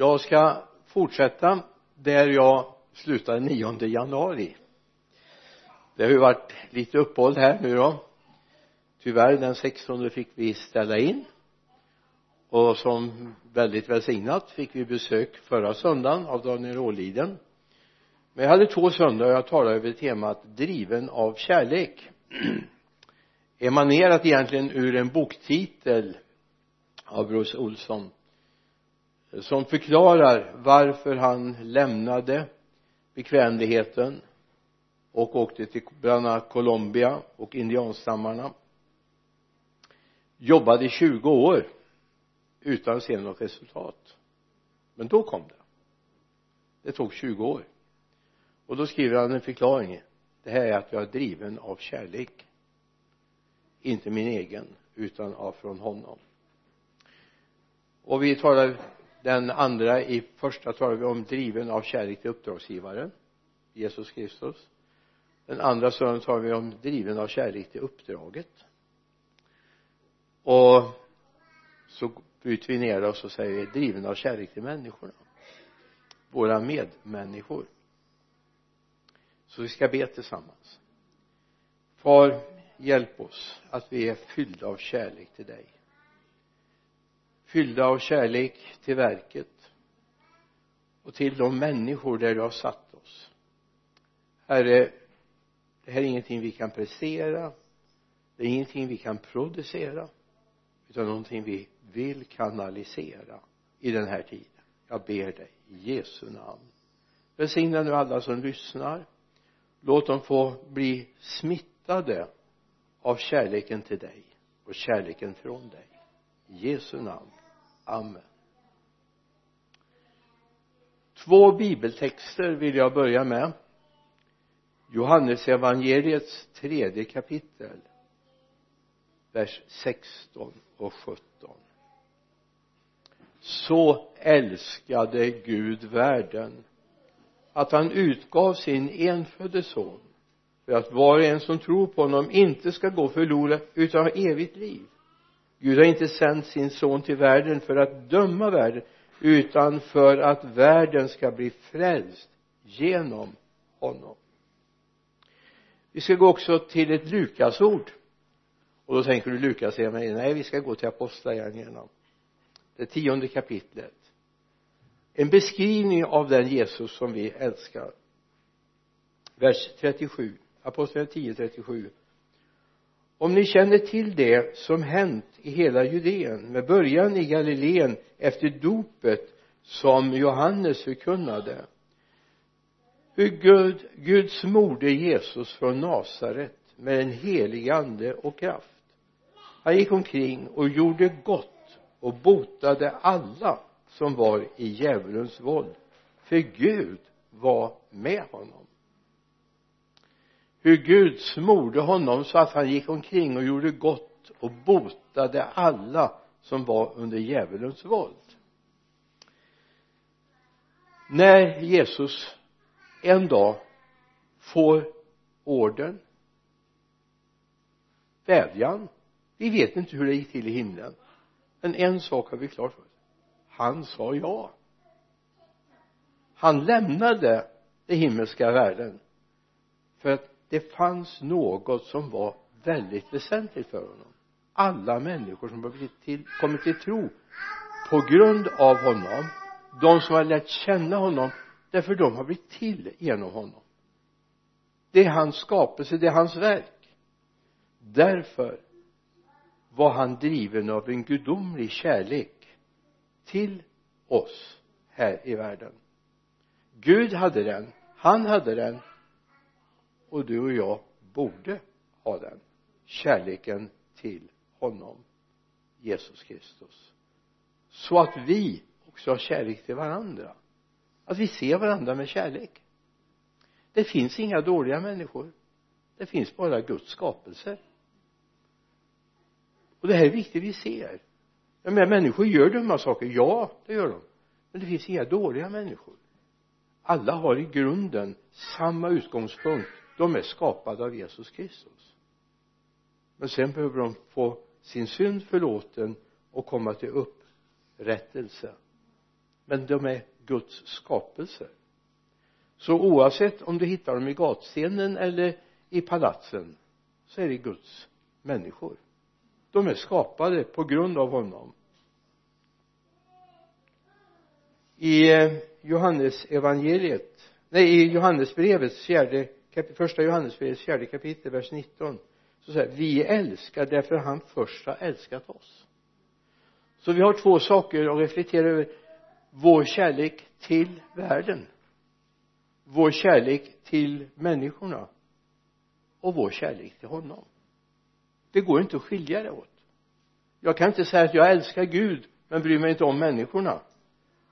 jag ska fortsätta där jag slutade 9 januari. Det har ju varit lite uppehåll här nu då. Tyvärr den 16 fick vi ställa in. Och som väldigt välsignat fick vi besök förra söndagen av Daniel Åliden men jag hade två söndagar jag talade över temat driven av kärlek. Emanerat egentligen ur en boktitel av Bruce Olsson som förklarar varför han lämnade bekvämligheten och åkte till bland annat Colombia och indianstammarna. Jobbade i 20 år utan att se något resultat. Men då kom det. Det tog 20 år. Och då skriver han en förklaring. Det här är att jag är driven av kärlek. Inte min egen utan av från honom. Och vi talar den andra i första talar vi om driven av kärlek till uppdragsgivaren Jesus Kristus. Den andra stunden talar vi om driven av kärlek till uppdraget. Och så bryter vi ner det och så säger vi driven av kärlek till människorna. Våra medmänniskor. Så vi ska be tillsammans. Far hjälp oss att vi är fyllda av kärlek till dig fyllda av kärlek till verket och till de människor där du har satt oss. Herre det här är ingenting vi kan prestera det är ingenting vi kan producera utan någonting vi vill kanalisera i den här tiden. Jag ber dig i Jesu namn. Välsigna nu alla som lyssnar. Låt dem få bli smittade av kärleken till dig och kärleken från dig. I Jesu namn. Amen. Två bibeltexter vill jag börja med. Johannes evangeliets tredje kapitel vers 16 och 17 så älskade Gud världen att han utgav sin enfödde son för att var och en som tror på honom inte ska gå förlorad utan ha evigt liv. Gud har inte sänt sin son till världen för att döma världen utan för att världen ska bli frälst genom honom. Vi ska gå också till ett Lukasord. Och då tänker du Lukas säger mig nej vi ska gå till apostlagärningarna. Det tionde kapitlet. En beskrivning av den Jesus som vi älskar. Vers 37 apostlagärningarna 10 37 om ni känner till det som hänt i hela Judeen med början i Galileen efter dopet som Johannes förkunnade hur Gud, Guds smorde Jesus från Nasaret med en helig ande och kraft. Han gick omkring och gjorde gott och botade alla som var i djävulens våld för Gud var med honom hur Gud smorde honom så att han gick omkring och gjorde gott och botade alla som var under djävulens våld. När Jesus en dag får orden vädjan vi vet inte hur det gick till i himlen men en sak har vi klart för oss. Han sa ja. Han lämnade den himmelska världen för att det fanns något som var väldigt väsentligt för honom. Alla människor som har blivit till, kommit till tro på grund av honom de som har lärt känna honom därför de har blivit till genom honom. Det är hans skapelse, det är hans verk. Därför var han driven av en gudomlig kärlek till oss här i världen. Gud hade den, han hade den och du och jag borde ha den kärleken till honom Jesus Kristus. Så att vi också har kärlek till varandra. Att vi ser varandra med kärlek. Det finns inga dåliga människor. Det finns bara Guds skapelser. Och det här är viktigt vi ser. Jag menar människor gör dumma saker. Ja det gör de. Men det finns inga dåliga människor. Alla har i grunden samma utgångspunkt de är skapade av Jesus Kristus. Men sen behöver de få sin synd förlåten och komma till upprättelse. Men de är Guds skapelser så oavsett om du hittar dem i gatstenen eller i palatsen så är det Guds människor. De är skapade på grund av honom. I eh, Johannes evangeliet nej i Johannesbrevets fjärde första Johannesbrevets fjärde kapitel vers 19 så säger vi älskar därför han först har älskat oss. Så vi har två saker att reflektera över. Vår kärlek till världen vår kärlek till människorna och vår kärlek till honom. Det går inte att skilja det åt. Jag kan inte säga att jag älskar Gud men bryr mig inte om människorna.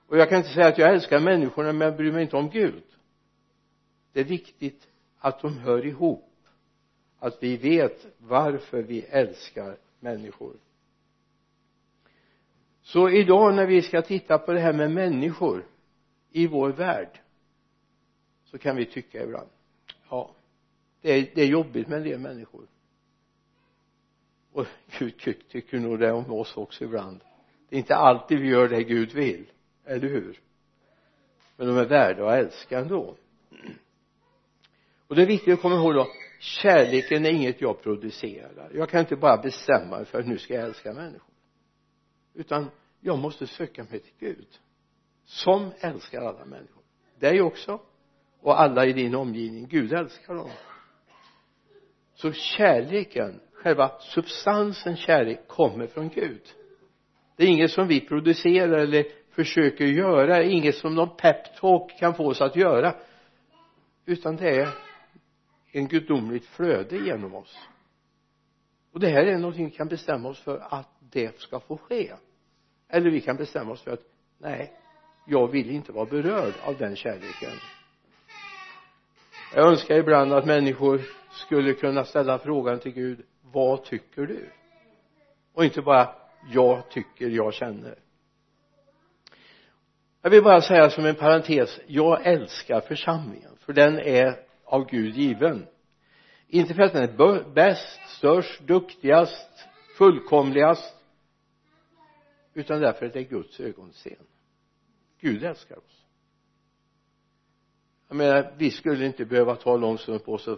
Och jag kan inte säga att jag älskar människorna men bryr mig inte om Gud. Det är viktigt att de hör ihop. Att vi vet varför vi älskar människor. Så idag när vi ska titta på det här med människor i vår värld så kan vi tycka ibland ja det är, det är jobbigt med en del människor. Och Gud tycker nog det om oss också ibland. Det är inte alltid vi gör det Gud vill eller hur? Men de är värda att älska ändå och det är viktigt att komma ihåg då kärleken är inget jag producerar. Jag kan inte bara bestämma mig för att nu ska jag älska människor. Utan jag måste söka mig till Gud som älskar alla människor. Dig också och alla i din omgivning. Gud älskar dem. Så kärleken själva substansen kärlek kommer från Gud. Det är inget som vi producerar eller försöker göra. Inget som någon peptalk kan få oss att göra. Utan det är en gudomligt flöde genom oss. Och det här är någonting vi kan bestämma oss för att det ska få ske. Eller vi kan bestämma oss för att nej jag vill inte vara berörd av den kärleken. Jag önskar ibland att människor skulle kunna ställa frågan till Gud vad tycker du? Och inte bara jag tycker jag känner. Jag vill bara säga som en parentes jag älskar församlingen för den är av Gud given. Inte för att den är bäst, störst, duktigast, fullkomligast utan därför att det är Guds ögonsten Gud älskar oss. Jag menar vi skulle inte behöva ta lång stund på oss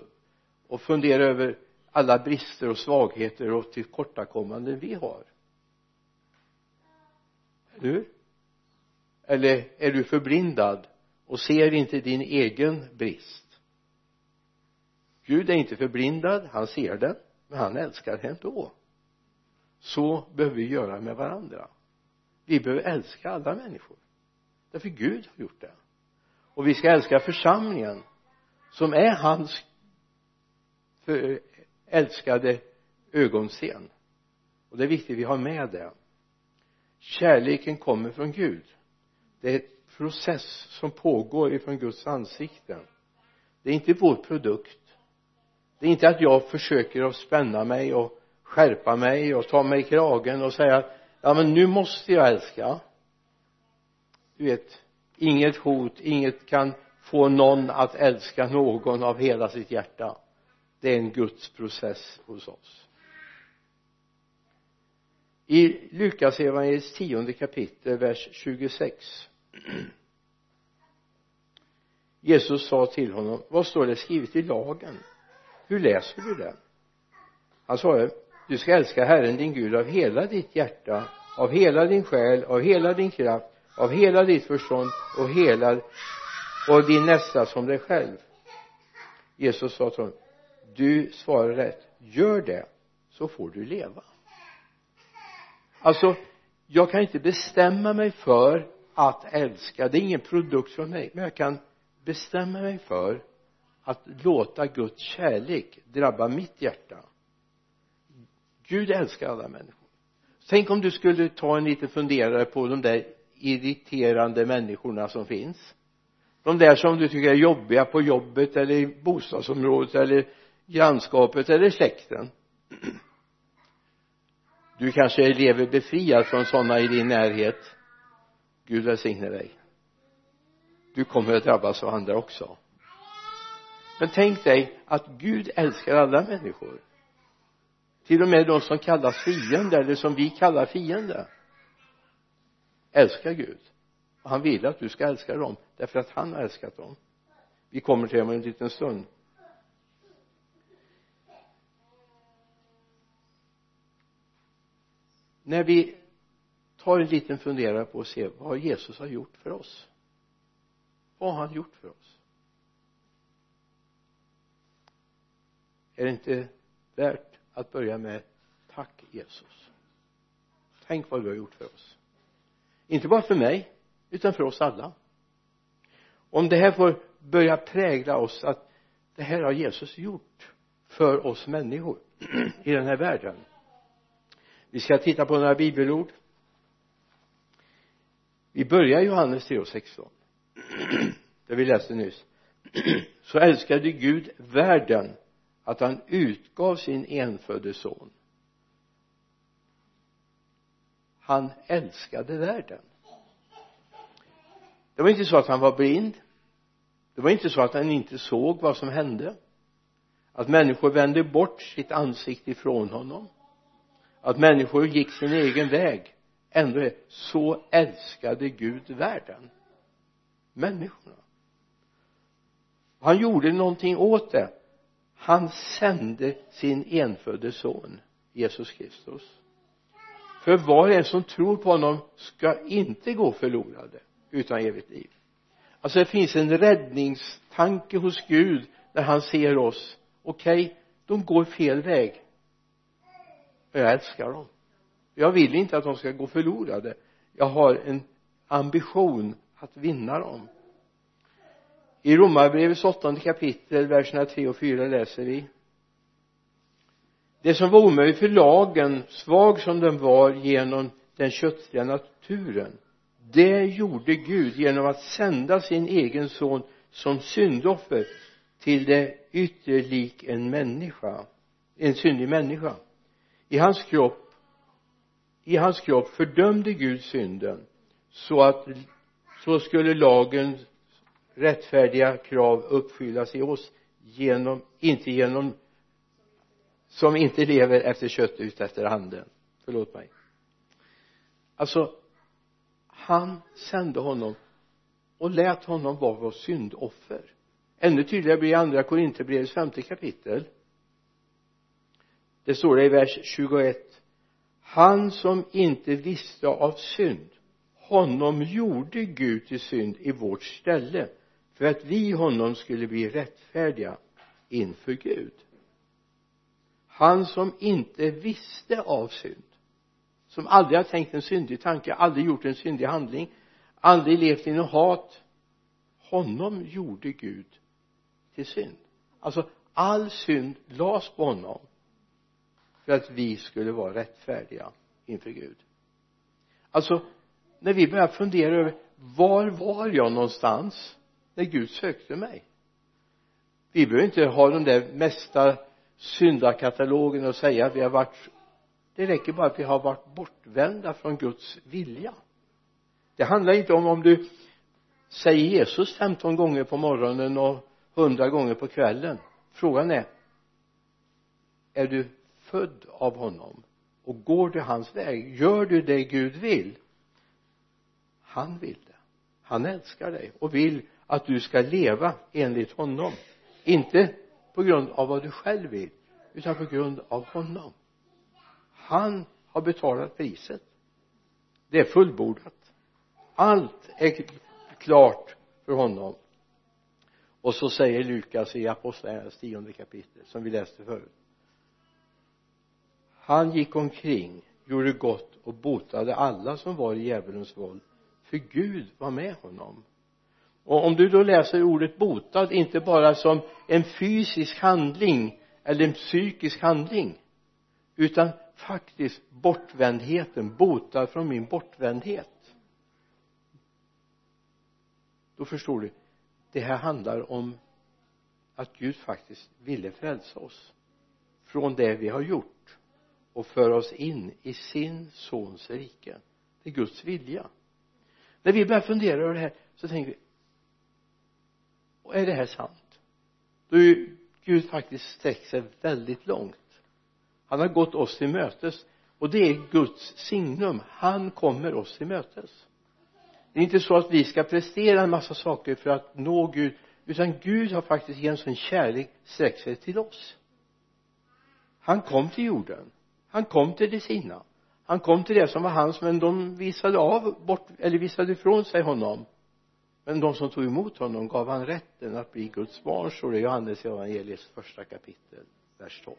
och fundera över alla brister och svagheter och tillkortakommanden vi har. Eller hur? Eller är du förblindad och ser inte din egen brist? Gud är inte förblindad, han ser den men han älskar ändå så behöver vi göra med varandra. Vi behöver älska alla människor. Därför Gud har gjort det. Och vi ska älska församlingen som är hans älskade ögonsten. Och det är viktigt att vi har med det. Kärleken kommer från Gud. Det är en process som pågår ifrån Guds ansikte. Det är inte vår produkt det är inte att jag försöker att spänna mig och skärpa mig och ta mig i kragen och säga ja men nu måste jag älska. Du vet inget hot, inget kan få någon att älska någon av hela sitt hjärta. Det är en Guds process hos oss. I Lukas evangeliets tionde kapitel vers 26 Jesus sa till honom vad står det skrivet i lagen? Hur läser du den? han svarade du ska älska Herren din Gud av hela ditt hjärta av hela din själ av hela din kraft av hela ditt förstånd och hela och din nästa som dig själv. Jesus sa till honom du svarar rätt. Gör det så får du leva. Alltså jag kan inte bestämma mig för att älska. Det är ingen produkt från mig men jag kan bestämma mig för att låta Guds kärlek drabba mitt hjärta. Gud älskar alla människor. Tänk om du skulle ta en liten funderare på de där irriterande människorna som finns. De där som du tycker är jobbiga på jobbet eller i bostadsområdet eller grannskapet eller släkten. Du kanske lever befriad från sådana i din närhet. Gud välsigne dig. Du kommer att drabbas av andra också men tänk dig att Gud älskar alla människor. Till och med de som kallas fiender eller som vi kallar fiender älskar Gud. Och han vill att du ska älska dem därför att han har älskat dem. Vi kommer till det om en liten stund. När vi tar en liten funderare på att se vad Jesus har gjort för oss. Vad har han gjort för oss? Är det inte värt att börja med tack Jesus. Tänk vad du har gjort för oss. Inte bara för mig utan för oss alla. Om det här får börja prägla oss att det här har Jesus gjort för oss människor i den här världen. Vi ska titta på några bibelord. Vi börjar Johannes 3.16 det vi läste nyss. Så älskade Gud världen att han utgav sin enfödde son. Han älskade världen. Det var inte så att han var blind. Det var inte så att han inte såg vad som hände. Att människor vände bort sitt ansikte ifrån honom. Att människor gick sin egen väg. Ändå så älskade Gud världen. Människorna. Han gjorde någonting åt det han sände sin enfödde son Jesus Kristus. För var och en som tror på honom ska inte gå förlorade utan evigt liv. Alltså det finns en räddningstanke hos Gud när han ser oss. Okej okay, de går fel väg. Jag älskar dem. Jag vill inte att de ska gå förlorade. Jag har en ambition att vinna dem i romarbrevets åttonde kapitel verserna 3 och 4 läser vi. Det som var omöjligt för lagen svag som den var genom den köttliga naturen det gjorde Gud genom att sända sin egen son som syndoffer till det yttre lik en människa en syndig människa. I hans kropp i hans kropp fördömde Gud synden så att så skulle lagens rättfärdiga krav uppfyllas i oss genom, inte genom som inte lever efter köttet utan efter anden förlåt mig. Alltså han sände honom och lät honom vara vår syndoffer. Ännu tydligare blir andra Korinthierbrevets femte kapitel. Det står det i vers 21 han som inte visste av synd honom gjorde Gud till synd i vårt ställe för att vi honom skulle bli rättfärdiga inför Gud. Han som inte visste av synd som aldrig har tänkt en syndig tanke, aldrig gjort en syndig handling aldrig levt i något hat honom gjorde Gud till synd. Alltså all synd lades på honom för att vi skulle vara rättfärdiga inför Gud. Alltså när vi börjar fundera över var var jag någonstans? När Gud sökte mig. Vi behöver inte ha den där mesta syndakatalogen och säga att vi har varit det räcker bara att vi har varit bortvända från Guds vilja. Det handlar inte om om du säger Jesus 15 gånger på morgonen och 100 gånger på kvällen. Frågan är är du född av honom? Och går du hans väg? Gör du det Gud vill? Han vill det. Han älskar dig och vill att du ska leva enligt honom. Inte på grund av vad du själv vill utan på grund av honom. Han har betalat priset. Det är fullbordat. Allt är klart för honom. Och så säger Lukas i apostlagärningarnas tionde kapitel som vi läste förut. Han gick omkring gjorde gott och botade alla som var i djävulens våld för Gud var med honom och om du då läser ordet botad inte bara som en fysisk handling eller en psykisk handling utan faktiskt bortvändheten botad från min bortvändhet. Då förstår du det här handlar om att Gud faktiskt ville frälsa oss från det vi har gjort och föra oss in i sin sons rike. Det är Guds vilja. När vi börjar fundera över det här så tänker vi och är det här sant. Då är ju Gud faktiskt sträckt sig väldigt långt. Han har gått oss till mötes och det är Guds signum. Han kommer oss till mötes. Det är inte så att vi ska prestera en massa saker för att nå Gud utan Gud har faktiskt genom sin kärlek sträckt sig till oss. Han kom till jorden. Han kom till de sina. Han kom till det som var hans men de visade av bort eller visade ifrån sig honom men de som tog emot honom gav han rätten att bli Guds barn står det i Johannes evangeliets första kapitel vers 12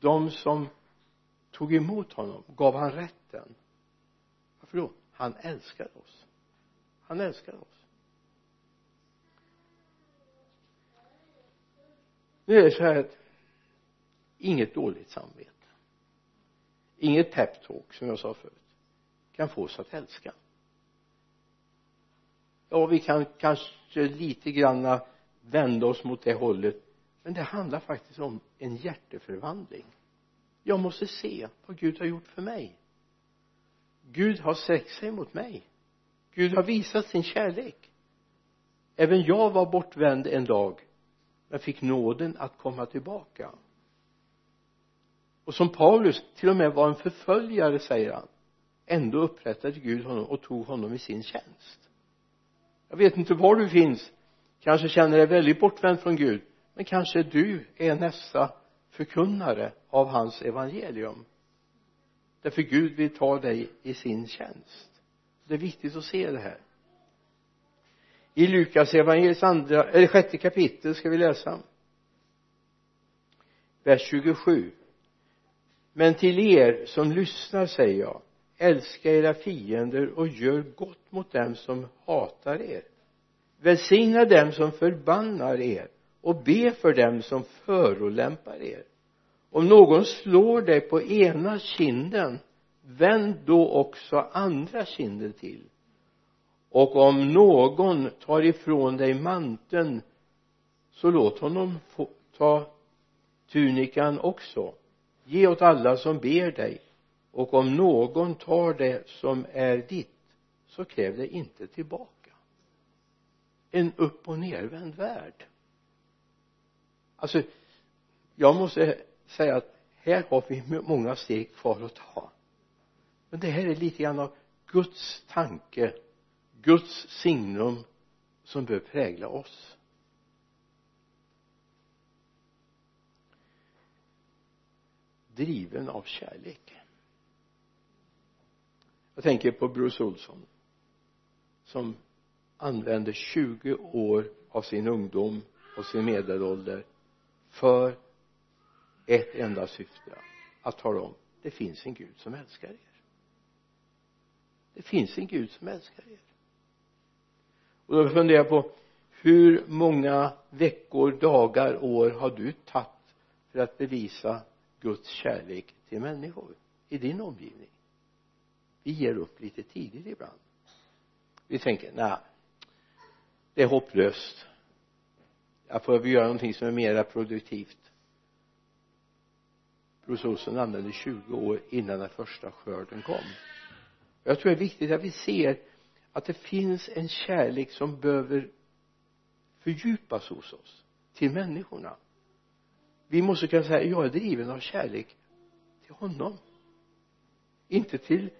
de som tog emot honom gav han rätten. Varför då? Han älskar oss. Han älskar oss. Nu är det så här att inget dåligt samvete inget peptalk som jag sa förut kan få oss att älska ja vi kan kanske lite granna vända oss mot det hållet. Men det handlar faktiskt om en hjärteförvandling. Jag måste se vad Gud har gjort för mig. Gud har sträckt sig mot mig. Gud har visat sin kärlek. Även jag var bortvänd en dag men fick nåden att komma tillbaka. Och som Paulus till och med var en förföljare säger han ändå upprättade Gud honom och tog honom i sin tjänst jag vet inte var du finns. Kanske känner dig väldigt bortvänd från Gud men kanske du är nästa förkunnare av hans evangelium. Därför Gud vill ta dig i sin tjänst. Det är viktigt att se det här. I Lukas evangeliets andra, eller sjätte kapitel ska vi läsa. Vers 27 men till er som lyssnar säger jag älska era fiender och gör gott mot dem som hatar er. Välsigna dem som förbannar er och be för dem som förolämpar er. Om någon slår dig på ena kinden vänd då också andra kinden till. Och om någon tar ifrån dig manteln så låt honom få ta tunikan också. Ge åt alla som ber dig och om någon tar det som är ditt så kräv det inte tillbaka. En upp och nervänd värld. Alltså jag måste säga att här har vi många steg kvar att ta. Men det här är lite grann av Guds tanke Guds signum som bör prägla oss. Driven av kärlek jag tänker på Bruce Olsson som använde 20 år av sin ungdom och sin medelålder för ett enda syfte att tala om det finns en Gud som älskar er. Det finns en Gud som älskar er. Och då funderar jag på hur många veckor, dagar, år har du tagit för att bevisa Guds kärlek till människor i din omgivning? Vi ger upp lite tidigt ibland. Vi tänker nej det är hopplöst. Jag får göra någonting som är mera produktivt. Bruce Olsson använde 20 år innan den första skörden kom. Jag tror det är viktigt att vi ser att det finns en kärlek som behöver fördjupas hos oss till människorna. Vi måste kunna säga jag är driven av kärlek till honom inte till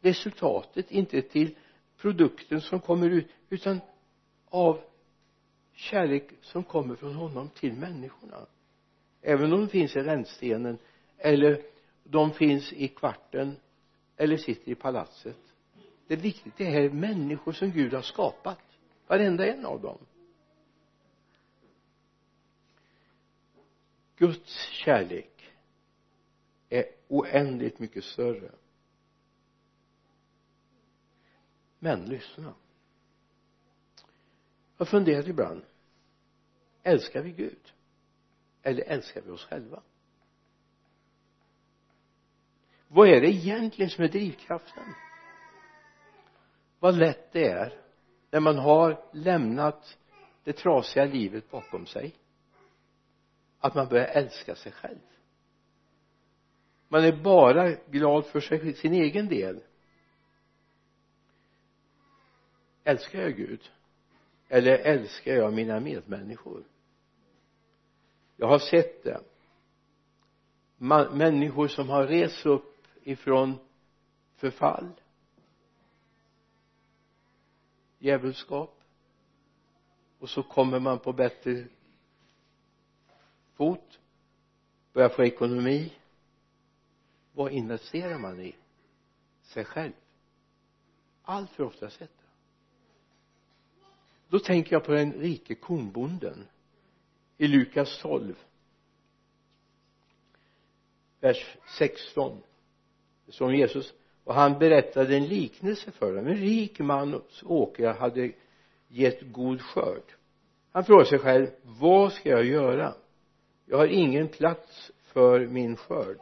resultatet inte till produkten som kommer ut utan av kärlek som kommer från honom till människorna. Även om de finns i rännstenen eller de finns i kvarten eller sitter i palatset. Det är viktigt det här är människor som Gud har skapat varenda en av dem. Guds kärlek är oändligt mycket större. Men lyssna. Jag funderar ibland. Älskar vi Gud? Eller älskar vi oss själva? Vad är det egentligen som är drivkraften? Vad lätt det är när man har lämnat det trasiga livet bakom sig att man börjar älska sig själv. Man är bara glad för sig, sin egen del. Älskar jag Gud? Eller älskar jag mina medmänniskor? Jag har sett det. Man, människor som har rest upp ifrån förfall. Djävulskap. Och så kommer man på bättre fot. Börjar få ekonomi. Vad investerar man i? Sig själv. Allt för ofta sett. det då tänker jag på den rike kornbonden i Lukas 12 vers 16 det står om Jesus. Och han berättade en liknelse för dem. En rik mans åkrar hade gett god skörd. Han frågade sig själv vad ska jag göra? Jag har ingen plats för min skörd.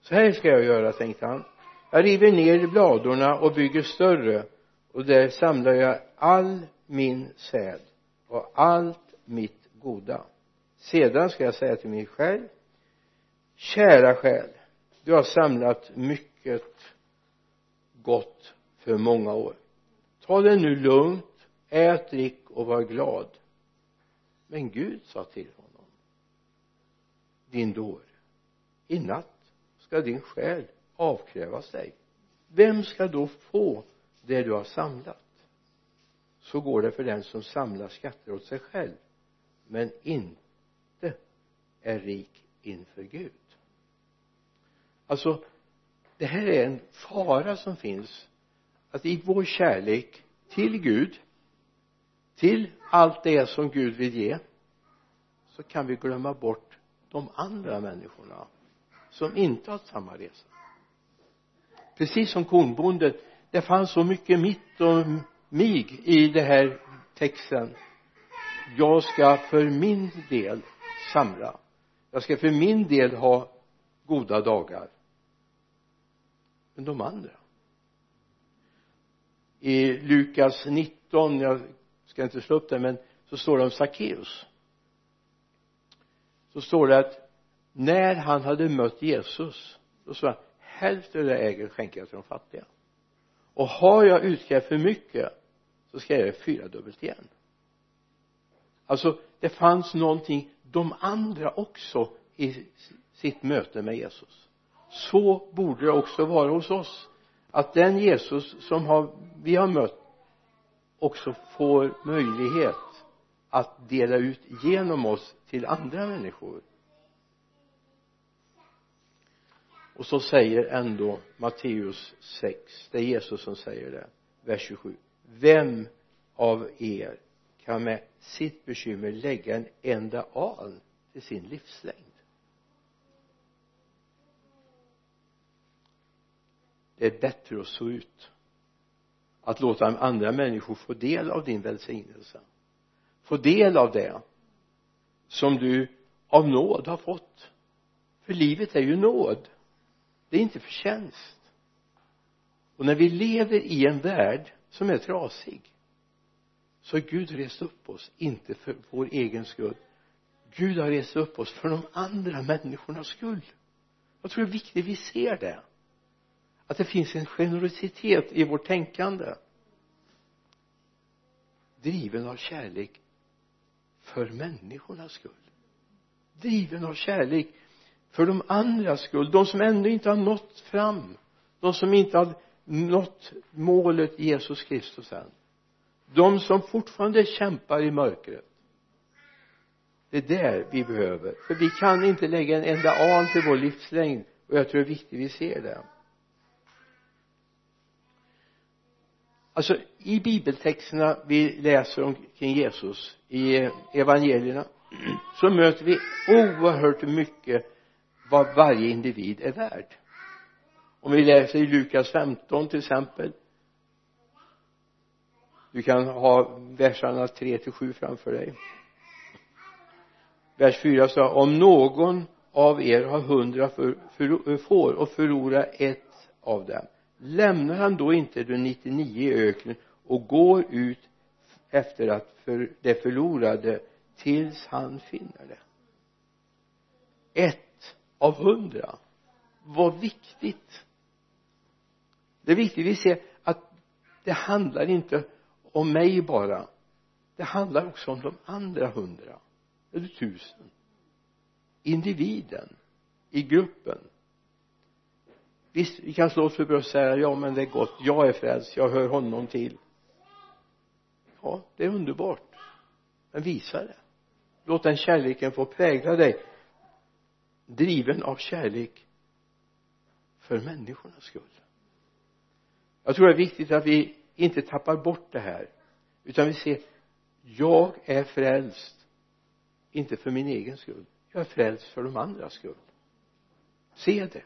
Så här ska jag göra tänkte han. Jag river ner bladorna och bygger större och där samlar jag all min säd och allt mitt goda. Sedan ska jag säga till mig själv kära själ du har samlat mycket gott för många år. Ta det nu lugnt ät, drick och var glad. Men Gud sa till honom din dåre i natt ska din själ avkrävas dig. Vem ska då få det du har samlat? Så går det för den som samlar skatter åt sig själv men inte är rik inför Gud. Alltså det här är en fara som finns att i vår kärlek till Gud till allt det som Gud vill ge så kan vi glömma bort de andra människorna som inte har samma resa. Precis som kornbonden det fanns så mycket mitt och mig i den här texten. Jag ska för min del samla. Jag ska för min del ha goda dagar. Men de andra? I Lukas 19 jag ska inte slå upp det men så står det om Sackeus så står det att när han hade mött Jesus då sa han hälften av det jag äger skänker jag till de fattiga. Och har jag utkrävt för mycket så ska jag göra fyradubbelt igen. Alltså det fanns någonting de andra också i sitt möte med Jesus. Så borde det också vara hos oss att den Jesus som har, vi har mött också får möjlighet att dela ut genom oss till andra människor. Och så säger ändå Matteus 6 det är Jesus som säger det vers 27 vem av er kan med sitt bekymmer lägga en enda aln till sin livslängd? Det är bättre att så ut. Att låta andra människor få del av din välsignelse. Få del av det som du av nåd har fått. För livet är ju nåd. Det är inte förtjänst. Och när vi lever i en värld som är trasig. Så har Gud rest upp oss inte för vår egen skull. Gud har rest upp oss för de andra människornas skull. Jag tror det är viktigt vi ser det. Att det finns en generositet i vårt tänkande. Driven av kärlek för människornas skull. Driven av kärlek för de andras skull. De som ännu inte har nått fram. De som inte har nått målet Jesus Kristus än. De som fortfarande kämpar i mörkret. Det är där vi behöver. För vi kan inte lägga en enda an till vår livslängd. Och jag tror det är viktigt vi ser det. Alltså i bibeltexterna vi läser om kring Jesus i evangelierna så möter vi oerhört mycket vad varje individ är värd om vi läser i Lukas 15 till exempel. Du kan ha verserna 3 till 7 framför dig. Vers 4 sa om någon av er har hundra för, för, får och förlorar ett av dem lämnar han då inte de 99 i öknen och går ut efter att för det förlorade tills han finner det? Ett av hundra. Vad viktigt det är viktigt vi ser att det handlar inte om mig bara. Det handlar också om de andra hundra eller tusen individen i gruppen. Visst vi kan slå oss för bröstet och säga ja men det är gott. Jag är frälst. Jag hör honom till. Ja det är underbart. Men visa det. Låt den kärleken få prägla dig driven av kärlek för människornas skull jag tror det är viktigt att vi inte tappar bort det här utan vi ser jag är frälst inte för min egen skull. Jag är frälst för de andras skull. Se det.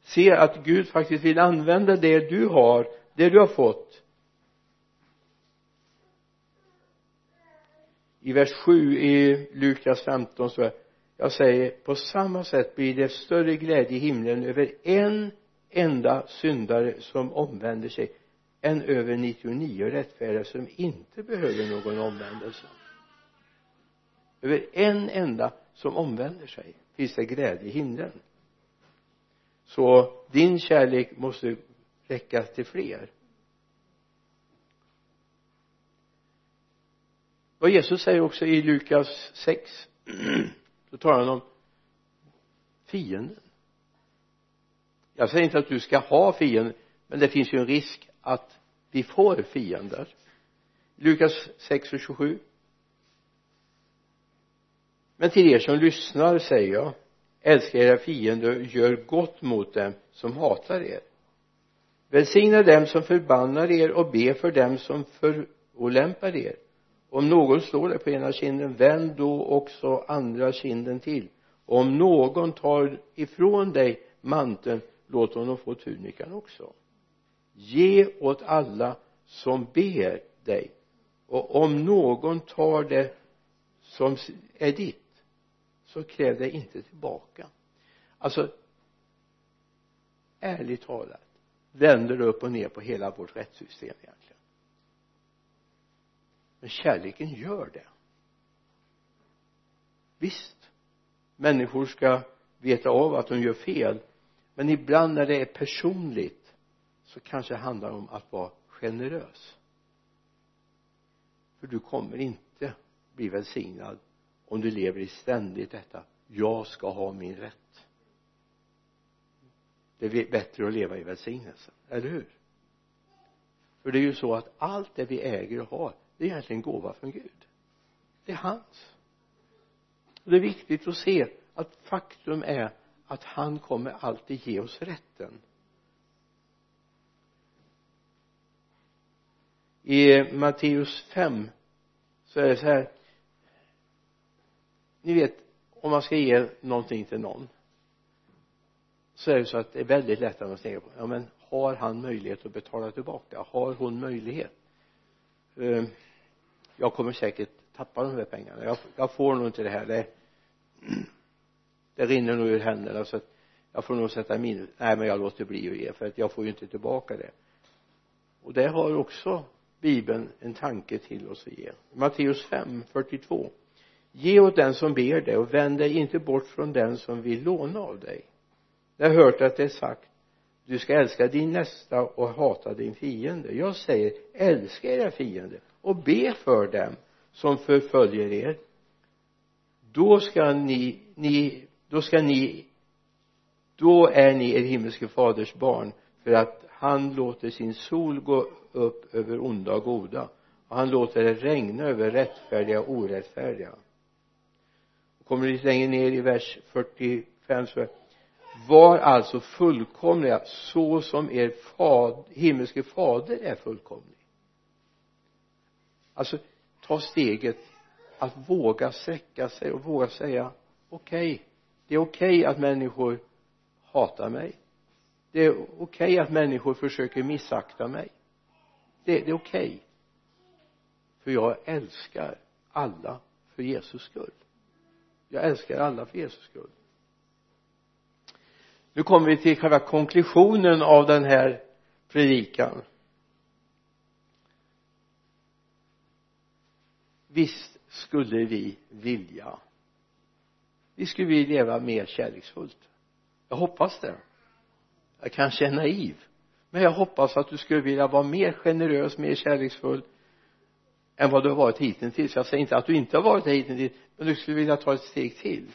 Se att Gud faktiskt vill använda det du har det du har fått. I vers 7 i Lukas 15 så jag säger på samma sätt blir det större glädje i himlen över en enda syndare som omvänder sig än över 99 rättfärdiga som inte behöver någon omvändelse. Över en enda som omvänder sig finns det glädje i himlen. Så din kärlek måste räcka till fler. Vad Jesus säger också i Lukas 6 då talar han om fienden jag säger inte att du ska ha fiender men det finns ju en risk att vi får fiender. Lukas 6 och 27 men till er som lyssnar säger jag älska era fiender och gör gott mot dem som hatar er. Välsigna dem som förbannar er och be för dem som förolämpar er. Om någon slår dig på ena kinden vänd då också andra kinden till. Om någon tar ifrån dig manteln låt honom få tunikan också. Ge åt alla som ber dig. Och om någon tar det som är ditt så kräv det inte tillbaka. Alltså ärligt talat vänder det upp och ner på hela vårt rättssystem egentligen. Men kärleken gör det. Visst människor ska veta av att de gör fel men ibland när det är personligt så kanske det handlar om att vara generös. För du kommer inte bli välsignad om du lever i ständigt detta jag ska ha min rätt. Det är bättre att leva i välsignelse eller hur? För det är ju så att allt det vi äger och har det är egentligen gåva från Gud. Det är hans. Och det är viktigt att se att faktum är att han kommer alltid ge oss rätten. I Matteus 5 så är det så här. Ni vet om man ska ge någonting till någon så är det så att det är väldigt lätt att man tänker på ja men har han möjlighet att betala tillbaka? Har hon möjlighet? Eh, jag kommer säkert tappa de här pengarna. Jag, jag får nog inte det här. Det, det rinner nog ur händerna så att jag får nog sätta minus nej men jag låter bli att ge för att jag får ju inte tillbaka det. Och det har också bibeln en tanke till oss att ge. Matteus 5, 42 ge åt den som ber dig och vänd dig inte bort från den som vill låna av dig. Jag har hört att det är sagt du ska älska din nästa och hata din fiende. Jag säger älska era fiender och be för dem som förföljer er. Då ska ni, ni då ska ni då är ni er himmelske faders barn för att han låter sin sol gå upp över onda och goda och han låter det regna över rättfärdiga och orättfärdiga. Kommer lite längre ner i vers 45 så var alltså fullkomliga så som er fad, himmelske fader är fullkomlig. Alltså ta steget att våga sträcka sig och våga säga okej okay, det är okej okay att människor hatar mig. Det är okej okay att människor försöker missakta mig. Det, det är okej. Okay. för jag älskar alla för Jesus skull. Jag älskar alla för Jesus skull. Nu kommer vi till själva konklusionen av den här predikan. Visst skulle vi vilja vi skulle vilja leva mer kärleksfullt. Jag hoppas det. Jag kanske är naiv. Men jag hoppas att du skulle vilja vara mer generös, mer kärleksfull än vad du har varit hittills. Jag säger inte att du inte har varit det hittills men du skulle vilja ta ett steg till.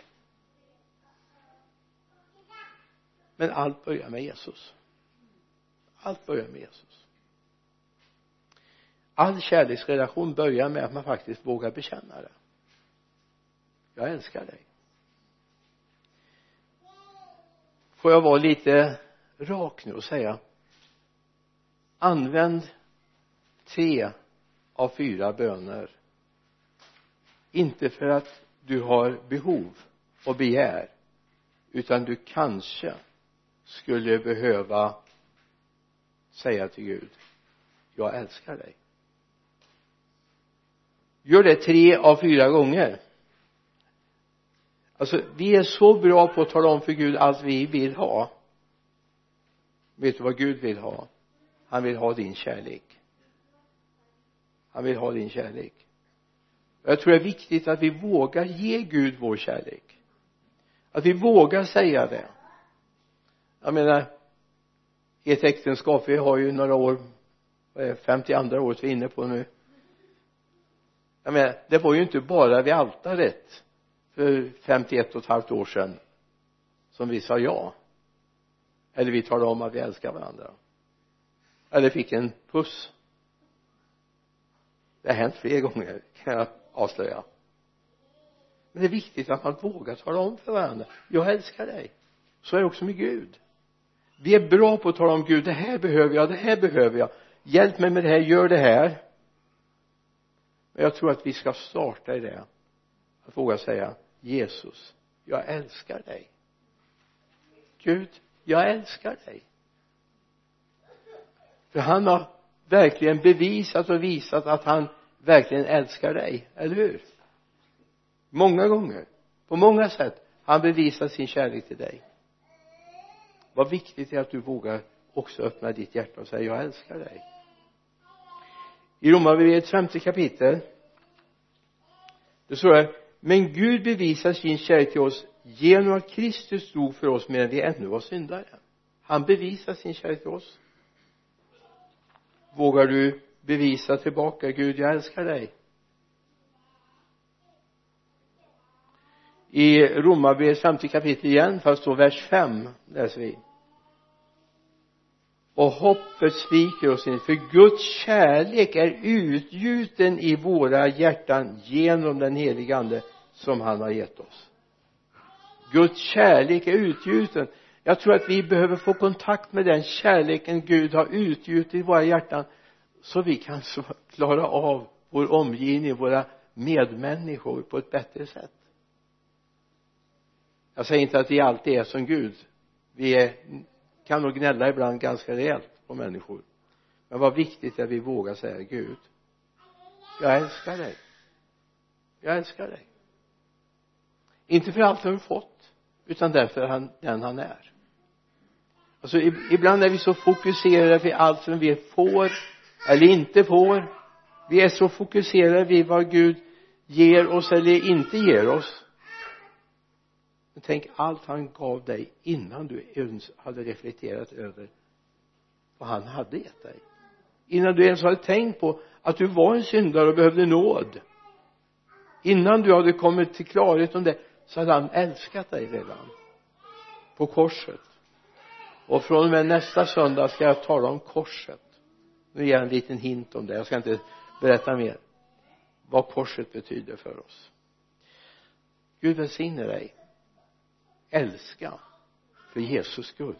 Men allt börjar med Jesus. Allt börjar med Jesus. All kärleksrelation börjar med att man faktiskt vågar bekänna det. Jag älskar dig. Får jag vara lite rak nu och säga använd tre av fyra böner. Inte för att du har behov och begär utan du kanske skulle behöva säga till Gud jag älskar dig. Gör det tre av fyra gånger alltså vi är så bra på att tala om för Gud allt vi vill ha. Vet du vad Gud vill ha? Han vill ha din kärlek. Han vill ha din kärlek. Jag tror det är viktigt att vi vågar ge Gud vår kärlek. Att vi vågar säga det. Jag menar i ett äktenskap vi har ju några år 52 året vi är inne på nu. Jag menar det var ju inte bara vid altaret för 51 och ett halvt år sedan som vi sa ja. Eller vi talade om att vi älskar varandra. Eller fick en puss. Det har hänt fler gånger kan jag avslöja. Men det är viktigt att man vågar tala om för varandra. Jag älskar dig. Så är det också med Gud. Vi är bra på att tala om Gud. Det här behöver jag, det här behöver jag. Hjälp mig med det här, gör det här. Men jag tror att vi ska starta i det. Att våga säga Jesus jag älskar dig. Gud jag älskar dig. För han har verkligen bevisat och visat att han verkligen älskar dig, eller hur? Många gånger på många sätt har han bevisat sin kärlek till dig. Vad viktigt det är att du vågar också öppna ditt hjärta och säga jag älskar dig. I Romarbrevets femte kapitel det står det men Gud bevisar sin kärlek till oss genom att Kristus dog för oss medan vi ännu var syndare. Han bevisar sin kärlek till oss. Vågar du bevisa tillbaka Gud jag älskar dig? I Romarbrevets femte kapitel igen fast då vers 5 läser vi. Och hoppet sviker oss inte för Guds kärlek är utgjuten i våra hjärtan genom den helige ande som han har gett oss. Guds kärlek är utgjuten. Jag tror att vi behöver få kontakt med den kärleken Gud har utgjutit i våra hjärtan så vi kan klara av vår omgivning, våra medmänniskor på ett bättre sätt. Jag säger inte att vi alltid är som Gud. Vi är, kan nog gnälla ibland ganska rejält på människor. Men vad viktigt är att vi vågar säga Gud jag älskar dig. Jag älskar dig inte för allt han vi fått utan därför han, den han är. Alltså ibland är vi så fokuserade vid allt som vi får eller inte får. Vi är så fokuserade vid vad Gud ger oss eller inte ger oss. Men tänk allt han gav dig innan du ens hade reflekterat över vad han hade gett dig. Innan du ens hade tänkt på att du var en syndare och behövde nåd. Innan du hade kommit till klarhet om det så hade han älskat dig redan. På korset. Och från och med nästa söndag ska jag tala om korset. Nu ger jag en liten hint om det. Jag ska inte berätta mer. Vad korset betyder för oss. Gud välsigne dig. Älska för Jesus skull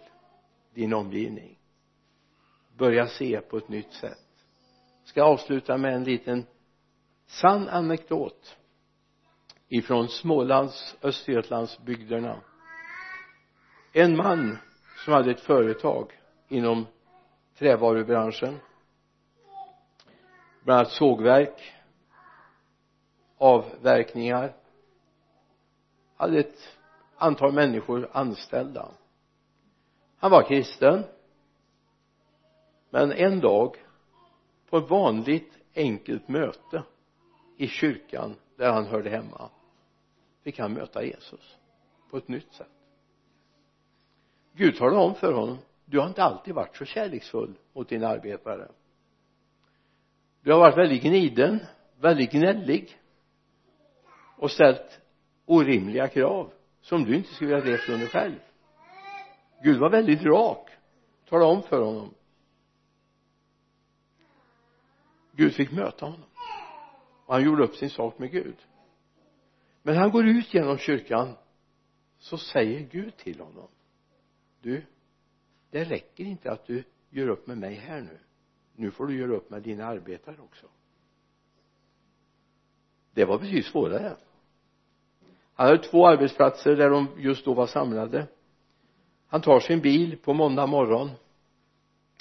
din omgivning. Börja se på ett nytt sätt. Ska avsluta med en liten sann anekdot ifrån Smålands Östergötlandsbygderna. En man som hade ett företag inom trävarubranschen. Bland annat sågverk avverkningar. Hade ett antal människor anställda. Han var kristen. Men en dag på ett vanligt enkelt möte i kyrkan där han hörde hemma fick han möta Jesus på ett nytt sätt. Gud talade om för honom du har inte alltid varit så kärleksfull mot dina arbetare. Du har varit väldigt gniden väldigt gnällig och ställt orimliga krav som du inte skulle ha levt under själv. Gud var väldigt rak talade om för honom. Gud fick möta honom. Och han gjorde upp sin sak med Gud men han går ut genom kyrkan så säger Gud till honom du det räcker inte att du gör upp med mig här nu. Nu får du göra upp med dina arbetare också. Det var betydligt svårare. Han hade två arbetsplatser där de just då var samlade. Han tar sin bil på måndag morgon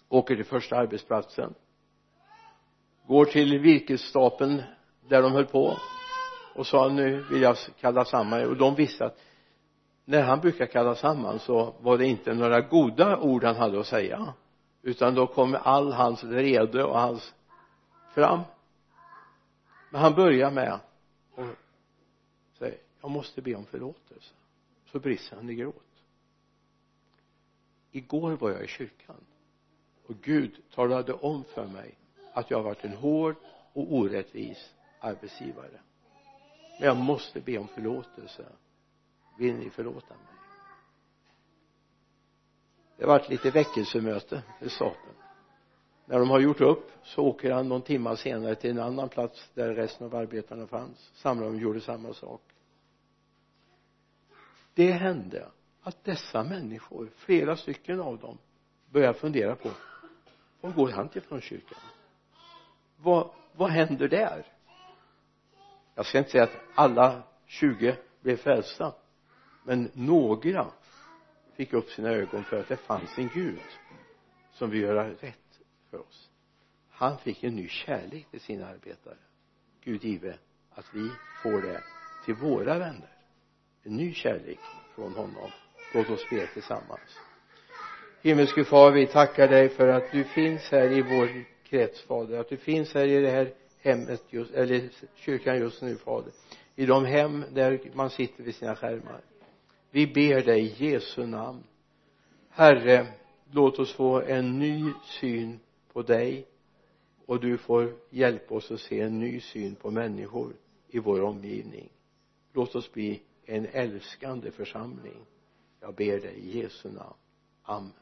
åker till första arbetsplatsen går till virkesstapeln där de höll på och sa nu vill jag kalla samman och de visste att när han brukar kalla samman så var det inte några goda ord han hade att säga utan då kom all hans vrede och hans fram. Men han börjar med att säga jag måste be om förlåtelse. Så brister han i gråt. Igår var jag i kyrkan och Gud talade om för mig att jag har varit en hård och orättvis arbetsgivare men jag måste be om förlåtelse. Vill ni förlåta mig? Det har varit lite väckelsemöte med staten när de har gjort upp så åker han någon timme senare till en annan plats där resten av arbetarna fanns. Samlade och gjorde samma sak. Det hände att dessa människor flera stycken av dem började fundera på var går han till från kyrkan? Vad, vad händer där? Jag ska inte säga att alla 20 blev frälsta men några fick upp sina ögon för att det fanns en Gud som vill göra rätt för oss. Han fick en ny kärlek till sina arbetare. Gud give att vi får det till våra vänner. En ny kärlek från honom. Låt oss be tillsammans. Himmelske far vi tackar dig för att du finns här i vår krets fader att du finns här i det här hemmet just, eller kyrkan just nu fader. I de hem där man sitter vid sina skärmar. Vi ber dig i Jesu namn. Herre låt oss få en ny syn på dig och du får hjälpa oss att se en ny syn på människor i vår omgivning. Låt oss bli en älskande församling. Jag ber dig i Jesu namn. Amen.